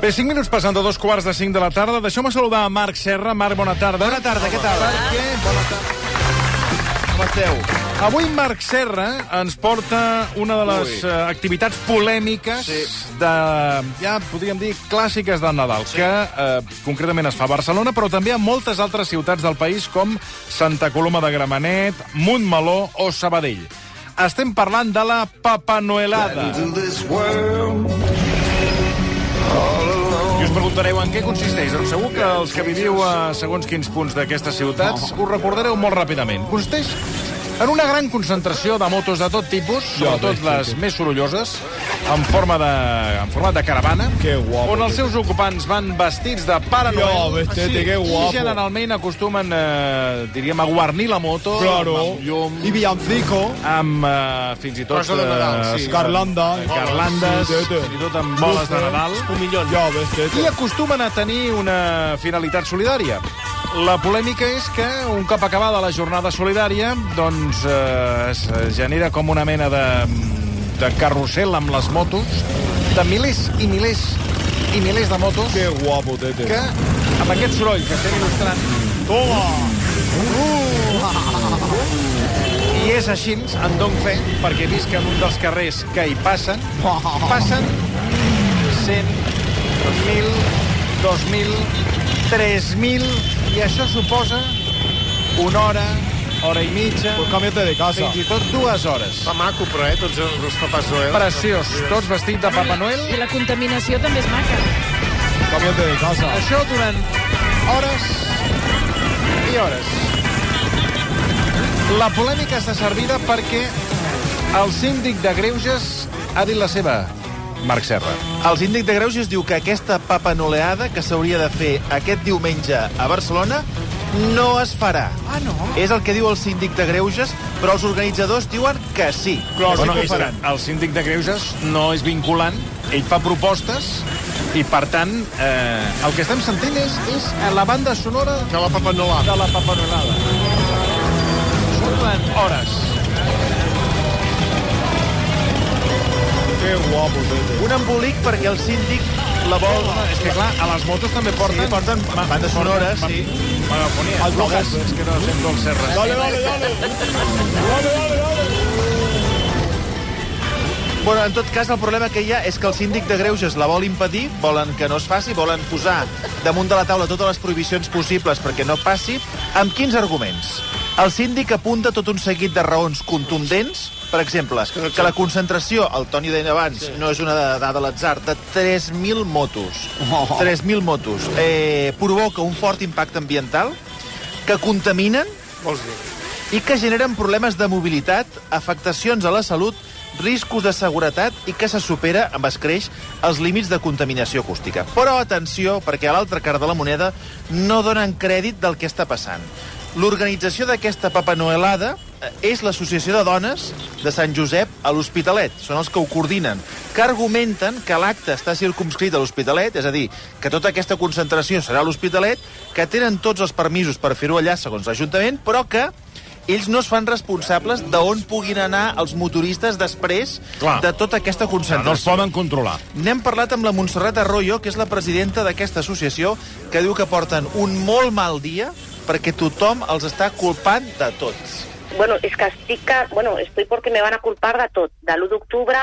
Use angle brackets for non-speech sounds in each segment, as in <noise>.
Bé, 5 minuts passant de dos quarts de 5 de la tarda. Deixeu-me saludar a Marc Serra. Marc, bona tarda. Bona tarda, què tal? Perquè... Bona tarda. Com esteu? Avui Marc Serra ens porta una de les Ui. uh, activitats polèmiques Sí. de, ja podríem dir, clàssiques del Nadal, que uh, concretament es fa a Barcelona, però també a moltes altres ciutats del país, com Santa Coloma de Gramenet, Montmeló o Sabadell. Estem parlant de la Papanoelada. I us preguntareu en què consisteix. Doncs segur que els que viviu a segons quins punts d'aquestes ciutats ho recordareu molt ràpidament. Consisteix en una gran concentració de motos de tot tipus, sobretot les més sorolloses, en forma de, en format de caravana, Que guapo, on els seus ocupants van vestits de Pare Noel, Ja, vestete, que i guapo. generalment acostumen, eh, diríem, a guarnir la moto Claro. amb llum, Y villancico. amb eh, fins i tot... Cosa de Nadal, sí. Garlanda. Garlandes, Sí, tete. fins i tot amb boles de Nadal. Ves, tete. I acostumen a tenir una finalitat solidària. La polèmica és que, un cop acabada la jornada solidària, doncs eh, es genera com una mena de, de carrusel amb les motos, de milers i milers i milers de motos, Qué guapo, tete. que, amb aquest soroll que estem il·lustrant, Toma. i és així, en dono fe, perquè he vist que en un dels carrers que hi passen, passen 100, 2.000, 2.000, 3.000, i això suposa una hora, hora i mitja, Pues cámbiate de casa. fins i tot dues hores. Fa maco, però, eh, tots els papàs Noel. Preciós, tots vestits de Papa Noel. I la contaminació també és maca. Cámbiate de casa. Això durant hores i hores. La polèmica està servida perquè el síndic de Greuges ha dit la seva, Marc Serra. El síndic de Greuges diu que aquesta papanoleada que s'hauria de fer aquest diumenge a Barcelona no es farà. Ah, no? És el que diu el síndic de Greuges, però els organitzadors diuen que sí. Clar, que sí bueno, que ho faran. el síndic de Greuges no és vinculant, ell fa propostes i, per tant, eh, el que estem sentint és, és la banda sonora Que la papanolada. de la papanolada. Durant hores. Guapo, tete. Un embolic perquè el síndic la vol... És que, clar, a les motos també porten... Sí, porten bandes sonores, sí. Megafonia. Els bloques. És que no sento el Serra. Dale, dale, dale. Dale, dale, dale. Bueno, en tot cas, el problema que hi ha és que el síndic de Greuges la vol impedir, volen que no es faci, volen posar damunt de la taula totes les prohibicions possibles perquè no passi. Amb quins arguments? El síndic apunta tot un seguit de raons contundents, per exemple, que la concentració, el Toni deia abans, no és una dada a l'atzar, de 3.000 motos. 3.000 motos. Eh, provoca un fort impacte ambiental, que contaminen Vols dir? i que generen problemes de mobilitat, afectacions a la salut, riscos de seguretat i que se supera, amb escreix, els límits de contaminació acústica. Però atenció, perquè a l'altra cara de la moneda no donen crèdit del que està passant. L'organització d'aquesta papanoelada és l'Associació de Dones de Sant Josep a l'Hospitalet. Són els que ho coordinen, que argumenten que l'acte està circumscrit a l'Hospitalet, és a dir, que tota aquesta concentració serà a l'Hospitalet, que tenen tots els permisos per fer-ho allà, segons l'Ajuntament, però que ells no es fan responsables d'on puguin anar els motoristes després Clar. de tota aquesta No els concentració. poden controlar. N'hem parlat amb la Montserrat Arroyo, que és la presidenta d'aquesta associació, que diu que porten un molt mal dia perquè tothom els està culpant de tots. Bueno, és que estic... Que, bueno, estoy porque me van a culpar de tot. De l'1 d'octubre,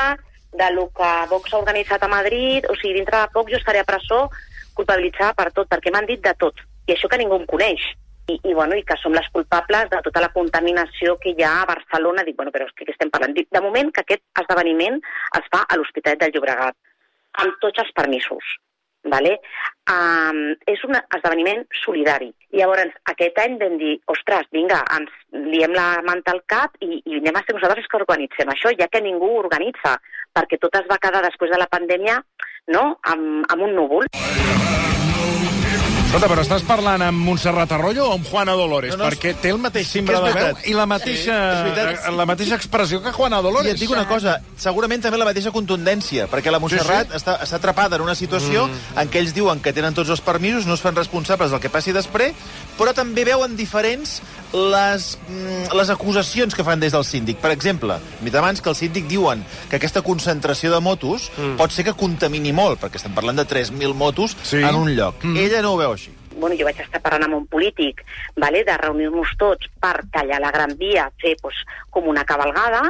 de lo que Vox ha organitzat a Madrid... O sigui, dintre de poc jo estaré a presó culpabilitzada per tot, perquè m'han dit de tot. I això que ningú em coneix. I, i, bueno, i que som les culpables de tota la contaminació que hi ha a Barcelona. Dic, bueno, però és que què estem parlant? Dic, de moment que aquest esdeveniment es fa a l'Hospitalet del Llobregat, amb tots els permisos. Vale? Um, és un esdeveniment solidari. Llavors, aquest any vam dir, ostres, vinga, ens liem la manta al cap i, i anem a ser nosaltres els que organitzem això, ja que ningú organitza, perquè tot es va quedar després de la pandèmia no? amb, amb un núvol. Escolta, però estàs parlant amb Montserrat Arroyo o amb Juana Dolores? No, no, perquè té el mateix sí timbre és de veu i la mateixa, veritat. eh, la mateixa expressió que Juana Dolores. I et dic una cosa, segurament també la mateixa contundència, perquè la Montserrat sí, sí. Està, està atrapada en una situació mm. en què ells diuen que tenen tots els permisos, no es fan responsables del que passi després, però també veuen diferents les, mm, les acusacions que fan des del síndic. Per exemple, abans que el síndic diuen que aquesta concentració de motos mm. pot ser que contamini molt, perquè estem parlant de 3.000 motos Sí. en un lloc. Mm. Ella no ho veu. Bueno, jo vaig estar parlant amb un polític vale, de reunir-nos tots per tallar la Gran Via, fer pues, com una cabalgada,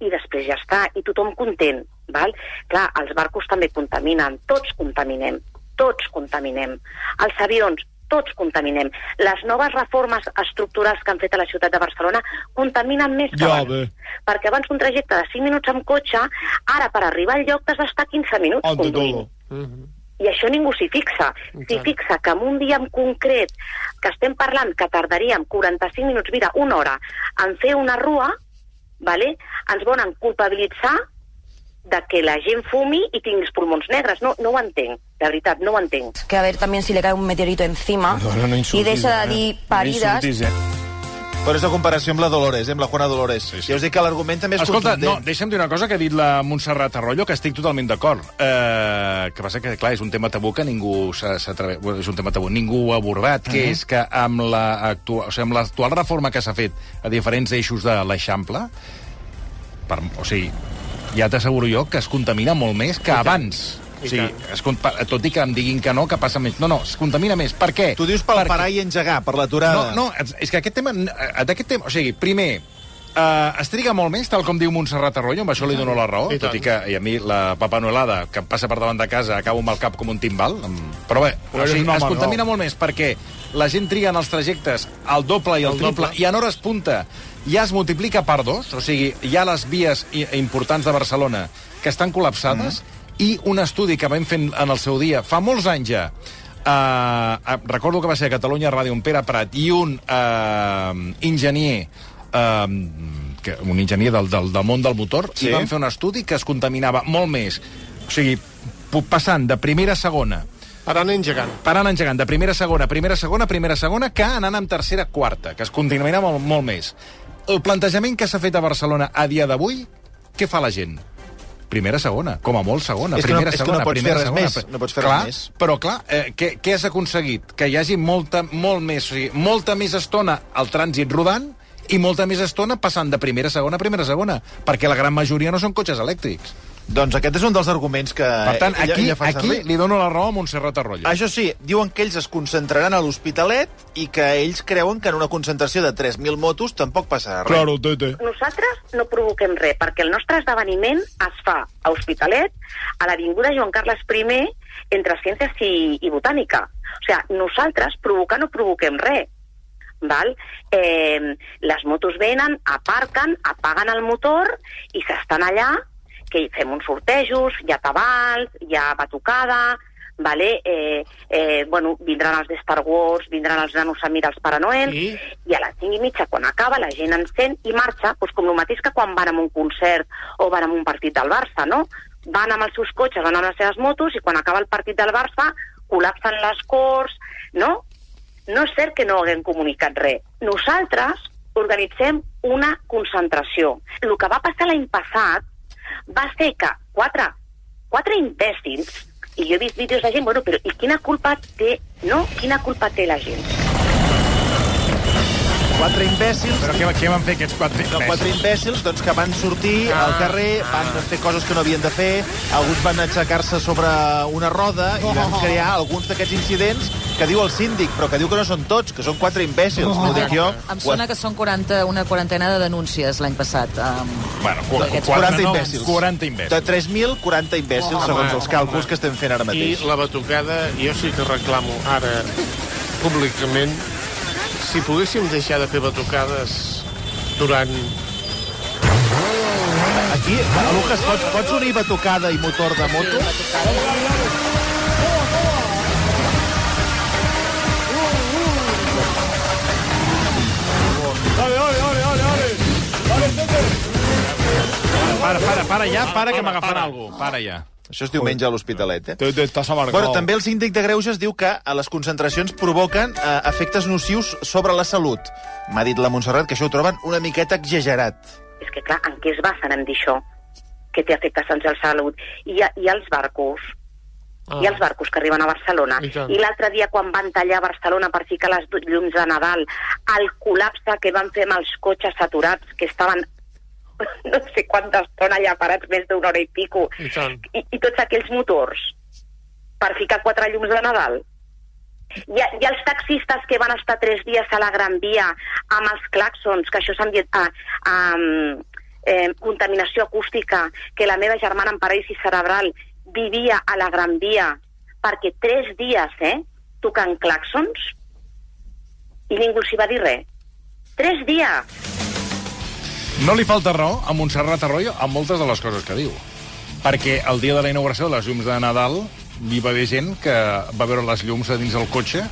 i després ja està, i tothom content. Val? Clar, els barcos també contaminen, tots contaminem, tots contaminem. Els avions, tots contaminem. Les noves reformes estructurals que han fet a la ciutat de Barcelona contaminen més que Ja abans. ve. Perquè abans un trajecte de 5 minuts amb cotxe, ara per arribar al lloc t'has d'estar 15 minuts conduint. todo. I això ningú s'hi fixa. S'hi fixa que en un dia en concret que estem parlant que tardaríem 45 minuts, mira, una hora, en fer una rua, vale? ens volen culpabilitzar de que la gent fumi i tinguis pulmons negres. No, no ho entenc, de veritat, no ho entenc. que a ver también si le cae un meteorito encima No, no, no insultis, y deixa de eh? dir No parides insultis, eh? Però és la comparació amb la Dolores, eh, amb la Juana Dolores. Sí, sí. Ja us dic que l'argument també és Escolta, no, contundent. deixa'm dir una cosa que ha dit la Montserrat Arroyo, que estic totalment d'acord. Eh, que passa que, clar, és un tema tabú que ningú s'ha- s'atreve... Bueno, és un tema tabú, ningú ho ha abordat, que és que amb la actua... o sigui, amb l'actual reforma que s'ha fet a diferents eixos de l'Eixample, per... o sigui, ja t'asseguro jo que es contamina molt més que abans. O sigui, es, con- pa- tot i que em diguin que no, que passa més. No, no, es contamina més. Per què? Tu dius pel Perquè- parar i engegar, per l'aturada. no, no, és- que aquest tema... eh, D'aquest tema... O sigui, primer, Uh, es triga molt més, tal com diu Montserrat Arroyo, amb això li dono la raó, I tot tant. i que i a mi la papanuelada que em passa per davant de casa acabo amb el cap com un timbal, però bé, Però o sigui, home, es contamina no? molt més perquè la gent triga en els trajectes el doble i el, El triple, doble. i en hores punta ja es multiplica per dos, o sigui, hi ha les vies i- importants de Barcelona que estan col·lapsades, i un estudi que vam fer en el seu dia, fa molts anys ja, Uh, recordo que va ser a Catalunya Ràdio un Pere Prat i un uh, enginyer uh, que, un enginyer del, del, del món del motor Sí. i van fer un estudi que es contaminava molt més o sigui, passant de primera a segona Ara anem engegant. parant engegant de primera a segona, primera a segona, primera a segona, que anant amb tercera a quarta, que es contaminava molt, molt més. El plantejament que s'ha fet a Barcelona a dia d'avui, què fa la gent? Primera, segona, com a molt segona. És que no- primera, és que segona, no pots primera, fer res segona. més, no pots fer clar, res més. Però, clar, eh, què, què has aconseguit? Que hi hagi molta, molt més, o sigui, molta més estona al trànsit rodant i molta més estona passant de primera segona a primera segona, perquè la gran majoria no són cotxes elèctrics. Doncs aquest és un dels arguments que Per tant, ella, aquí, ella fa aquí servir. li dono la raó a Montserrat Arroyo. Això sí, diuen que ells es concentraran a l'Hospitalet i que ells creuen que en una concentració de 3.000 motos tampoc passarà res. Claro, tete. Nosaltres no provoquem res, perquè el nostre esdeveniment es fa a Hospitalet, a l'Avinguda Joan Carles I, entre Ciències i, i Botànica. O sigui, nosaltres provocar no provoquem res. Val? Eh, les motos venen, aparquen, apaguen el motor i s'estan allà, que fem uns sortejos, hi ha tabals, hi ha batucada, vale? eh, eh, bueno, vindran els de Star Wars, vindran els nanos a mirar els Pare Noel, I? i a les 5 i mitja, quan acaba, la gent encén i marxa, doncs com el mateix que quan van a un concert o van a un partit del Barça, no? Van amb els seus cotxes, van amb les seves motos, i quan acaba el partit del Barça, col·lapsen les corts, no? No és cert que no haguem comunicat res. Nosaltres organitzem una concentració. El que va passar l'any passat va ser que quatre, quatre imbècils, i jo he vist vídeos de gent, bueno, però i quina culpa té, no? Quina culpa té la gent? Quatre imbècils Però què, què van fer aquests quatre No, quatre imbècils doncs, que van sortir Ah. al carrer, van fer coses que no havien de fer, alguns van aixecar-se sobre una roda i van crear alguns d'aquests incidents que diu el síndic, però que diu que no són tots, que són quatre imbècils. No ho dic jo. Em sona que són 40, una quarantena de denúncies l'any passat. Um, Bueno, qu Aquests 40 no, imbècils. 40 De imbècils. 3.000, 40 imbècils, Home, segons els home. càlculs que estem fent ara I mateix. la batucada, jo sí que reclamo ara públicament si poguéssim deixar de fer batucades durant... Aquí, Lucas, pots, pots unir batucada i motor de moto? Para, para, para ja, para que m'agafarà algú. Para ja. Això es diumenge a l'Hospitalet, eh? Estàs amargado. Bueno, també el síndic de Greuges diu que a les concentracions provoquen eh, efectes nocius sobre la salut. M'ha dit la Montserrat que això ho troben una miqueta exagerat. És que, clar, en què es basen en dir això? Que té efectes sense la salut. I hi ha els barcos, Ah. ha els barcos que arriben a Barcelona. I tant. I l'altre dia, quan van tallar Barcelona per ficar les llums de Nadal, el col·lapse que van fer amb els cotxes saturats, que estaven no sé quanta estona allà parats, més d'una hora i pico, I tant. i, i tots aquells motors per ficar quatre llums de Nadal. Hi ha, hi ha els taxistes que van estar tres dies a la Gran Via amb els claxons, que això s'han dit... A, a, eh, contaminació acústica, que la meva germana en paràlisi cerebral vivia a la Gran Via perquè tres dies, eh, tocant claxons i ningú s'hi va dir res. Tres dies! No li falta raó a Montserrat Arroyo a moltes de les coses que diu. Perquè el dia de la inauguració de les llums de Nadal hi va haver gent que va veure les llums a dins del cotxe,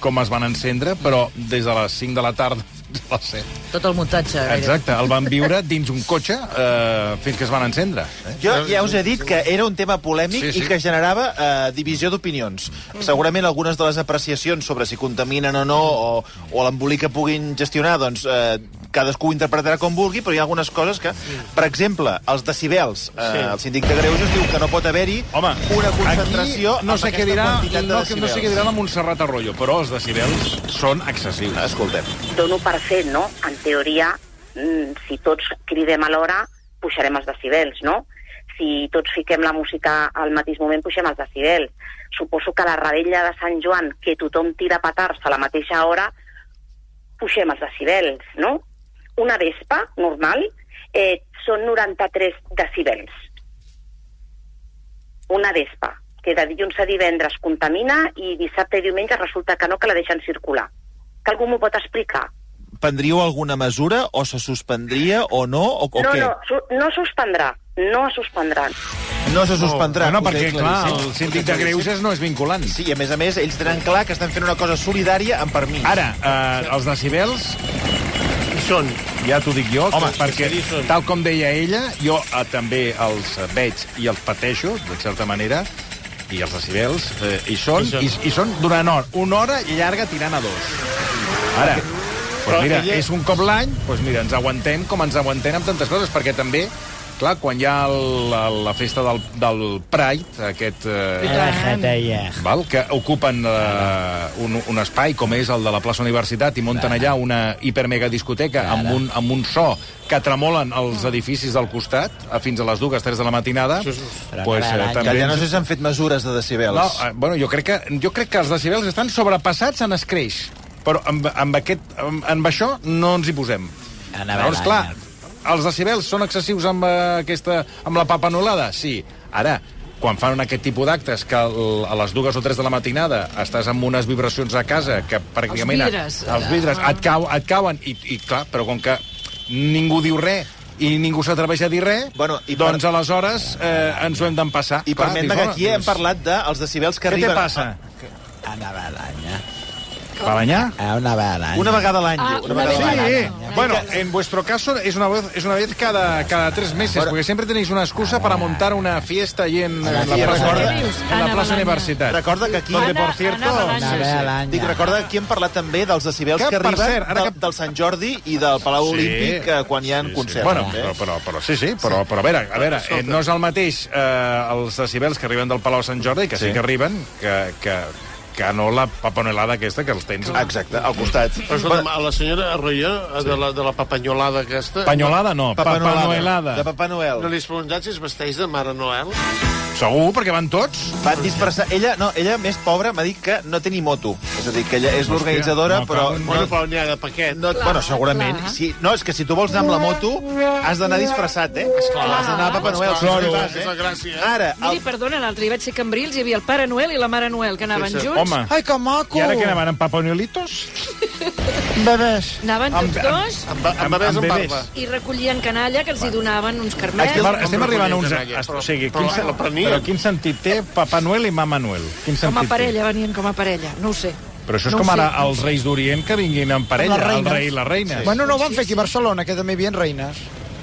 com es van encendre, però des de les 5 de la tarda fins a les 7. Tot el muntatge. Exacte, el van viure dins un cotxe eh, fins que es van encendre. Eh? Jo ja us he dit que era un tema polèmic Sí, sí. i que generava eh, divisió d'opinions. Segurament algunes de les apreciacions sobre si contaminen o no, o, o l'embolic que puguin gestionar, doncs eh, cadascú ho interpretarà com vulgui, però hi ha algunes coses que, per exemple, els decibels, eh, Sí. el síndic de Greuges diu que no pot haver-hi una concentració aquí no sé què aquesta dirà, quantitat de no, no sé què dirà la Montserrat Arroyo, però els decibels són excessius. Escoltem. Dono per fet, no? En teoria, mm, si tots cridem alhora, pujarem els decibels, no? Si tots fiquem la música al mateix moment, pugem els decibels. Suposo que a la rebella de Sant Joan, que tothom tira petards a la mateixa hora, pugem els decibels, no? Una vespa normal eh, són 93 decibels. Una vespa, que de dilluns a divendres contamina i dissabte i diumenge resulta que no, que la deixen circular. Que algú m'ho pot explicar? Prendríeu alguna mesura o se suspendria o no? O, o no, què? no, su no suspendrà. No es suspendrà. No se suspendrà. Ho té perquè, clar, el síndic de Greuges no és vinculant. Sí, i a més a més, ells tenen clar que estan fent una cosa solidària amb permís. Ara, eh, els decibels, són. ja t'ho dic jo, Home, perquè, tal com deia ella, jo eh, també els veig i els pateixo, de certa manera, i els decibels, eh, hi són, Hi són. i, i són durant hora, una hora llarga tirant a dos. Ara, Però pues mira, ella- és un cop l'any, pues mira, ens aguantem com ens aguantem amb tantes coses, perquè també, clar, quan hi ha el, la, la festa del, del Pride, aquest... Eh, val? que ocupen eh, un, un espai com és el de la plaça Universitat i munten allà una hipermega discoteca amb un, amb un so que tremolen els edificis del costat a fins a les dues, tres de la matinada. Pues, eh, Que també ja no sé si han fet mesures de decibels. no, eh, bueno, jo crec, que, jo crec que els decibels estan sobrepassats en escreix però amb, amb, aquest, amb, amb això no ens hi posem llavors clar, els decibels són excessius amb, eh, aquesta, amb la papanolada? Sí. Ara, quan fan aquest tipus d'actes que el- a les dues o tres de la matinada estàs amb unes vibracions a casa que pràcticament... Els vidres. Els vidres et, cau, et cauen i, i clar, però com que ningú diu res i ningú s'atreveix a dir res, Bueno, i per- doncs aleshores eh, ens ho hem d'empassar. I permet-me que aquí hem doncs, parlat dels decibels que Què te arriben... passa? Una balanya. Balanyà? Una balanya. Una vegada a l'any, Ah. Una una vegada vez l'any. al Sí, año. bueno, en vuestro caso es una vez, es una vez cada, cada tres meses, Bueno. porque siempre tenéis una excusa para montar una fiesta allí en, en la sí, plaza, recorda- en la plaza. Universitat. Recorda que aquí... Donde, por cierto... Ana sí, vez sí. al año. Dic, recorda que aquí hem parlat també dels decibels Que, arriben cert, ara del, que- del Sant Jordi i del Palau Sí. Olímpic eh, quan hi ha concerts. Bueno, eh? però, però, però sí, sí, però, però a veure, a veure eh, no és el mateix eh, els decibels que arriben del Palau Sant Jordi, que sí, Sí. que arriben, que, que, que no la papanelada aquesta que els tens. Exacte, al costat. Però escolta'm, a la senyora Arroyo, de, la, de la papanyolada aquesta... Panyolada no, Papa Noel. papanoelada. De Papa Noel. No li has preguntat si es vesteix de Mare Noel? Segur, perquè van tots. Van disfressar... Ella, no, ella més pobra m'ha dit que no té ni moto. És a dir, que ella és l'organitzadora, no, però... en- Bueno, però n'hi ha de paquet. No, bueno, segurament. clar. Sí, no, és que si tu vols anar amb la moto, has d'anar disfressat, eh? Has d'anar a Papa Noel. si no hi vas, és la gràcia. eh? Ara, Miri, el, perdona, l'altre dia vaig ser a Cambrils, hi havia el Pare Noel i la Mare Noel, que anaven Sí, sí. junts. Home, Ai, que maco! i ara que anaven amb papanolitos? <laughs> Bebès. Anaven Amb- tots dos Amb, amb, amb bebès amb amb bebès. barba. i recollien canalla que els hi donaven uns carmets. Estem, estem arribant a uns... canalla, però- o sigui, però quin, prenia. però quin sentit té Papa Noel i Mama Noel? Quin sentit Com a té? parella, venien com a parella, no ho sé. Però això és No com ara sé, els. Reis d'Orient que vinguin en parella, el rei i la reina. Bueno, no ho van fer aquí a Barcelona, que també hi havia reines.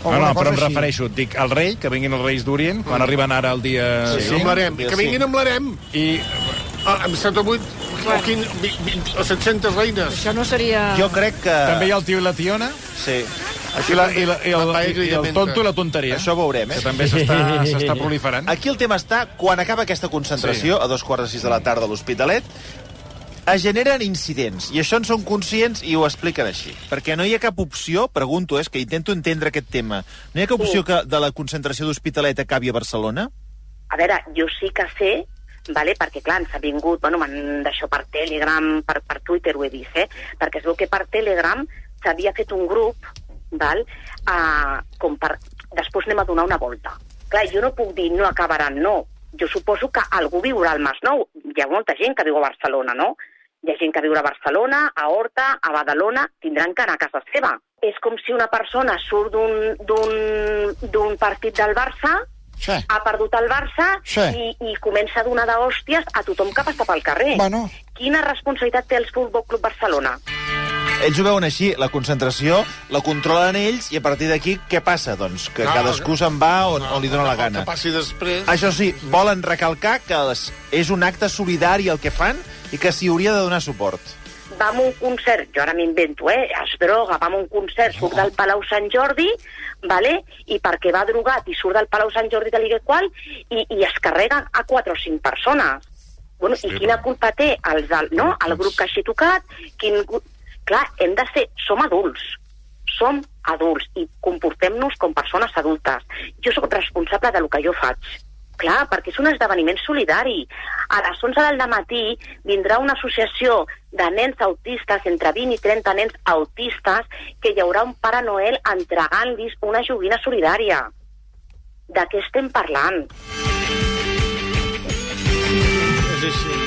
O No, no, però em així. refereixo, dic, al rei, que vinguin els Reis d'Orient, quan arriben ara el dia Sí, 5. amb l'harem. dia Que vinguin amb l'harem. I Ah, Amb 7 o 8 o, 15, 20, o 700 reines. Això no seria... Jo crec que... també hi ha el tio i la tiona, Sí. i, la, i, la, i, el, La i, el tonto i la tonteria. Això ho veurem, eh? Que també s'està <laughs> s'està proliferant. Aquí el tema està, quan acaba aquesta concentració, sí. a dos quarts de sis de la tarda a l'Hospitalet, es generen incidents, i això en són conscients i ho expliquen així. Perquè no hi ha cap opció, pregunto, és que intento entendre aquest tema, no hi ha cap opció que de la concentració d'Hospitalet acabi a Barcelona? A veure, jo sí que sé, vale? perquè clar, ens ha vingut, bueno, d'això per Telegram, per, per Twitter ho he vist, eh? perquè es veu que per Telegram s'havia fet un grup, val? Uh, com per... Després anem a donar una volta. Clar, jo no puc dir no acabaran, no. Jo suposo que algú viurà al Masnou. Hi ha molta gent que viu a Barcelona, no? Hi ha gent que viurà a Barcelona, a Horta, a Badalona, tindran que anar a casa seva. És com si una persona surt d'un partit del Barça Sí. ha perdut el Barça Sí. i, i comença a donar d'hòsties a tothom que passa pel carrer. Bueno. Quina responsabilitat té el Futbol Club Barcelona? Ells ho veuen així, la concentració la controlen ells i a partir d'aquí què passa? Doncs que No, cadascú se'n va on, on li dóna la El gana. que passi després... Això sí, volen recalcar que es- és un acte solidari el que fan i que s'hi hauria de donar suport. Va a un concert, jo ara m'invento, eh? Es droga, va a un concert, surt del Palau Sant Jordi, vale? i perquè va drogat i surt del Palau Sant Jordi de l'Igual qual, i, i es carrega a quatre o cinc persones. Bueno, I quina culpa té del, no? el grup que hagi tocat? Quin... Clar, hem de ser... Som adults. Som adults i comportem-nos com persones adultes. Jo sóc responsable de lo que jo faig. Clar, perquè és un esdeveniment solidari. A les 11 del matí vindrà una associació de nens autistes, entre 20 i 30 nens autistes, que hi haurà un Pare Noel entregant-los una joguina solidària. De què estem parlant? És així.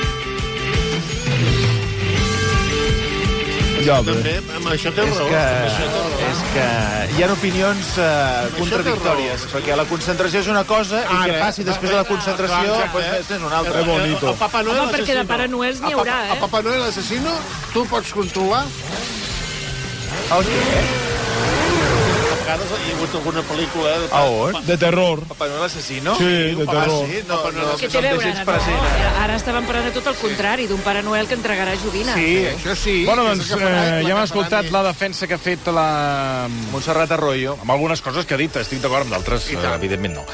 Ja, També, amb això té És raó. que, amb això té raó. és que hi ha opinions uh, contradictòries, perquè la concentració és una cosa i Ara, què passi després de la concentració clar, pues, exacte. és una altra. Que bonito. El Papa Noel Home, perquè de. Pare Noels n'hi A Papa- haurà, eh? A Papa Noel assassino, tu pots controlar? El què? Vegades hi ha hagut alguna pel·lícula... de A on? De terror. Papa Noel assassino? Sí, de Ah, terror. sí? No, Noel no, no ara? present. No, ara estaven parlant de tot el contrari, d'un Pare Noel que entregarà joguines. Sí, Això sí. Bueno, doncs eh, la ja hem escoltat la defensa que ha fet la... Montserrat Arroyo. amb algunes coses que ha dit, estic d'acord amb d'altres, eh, evidentment no.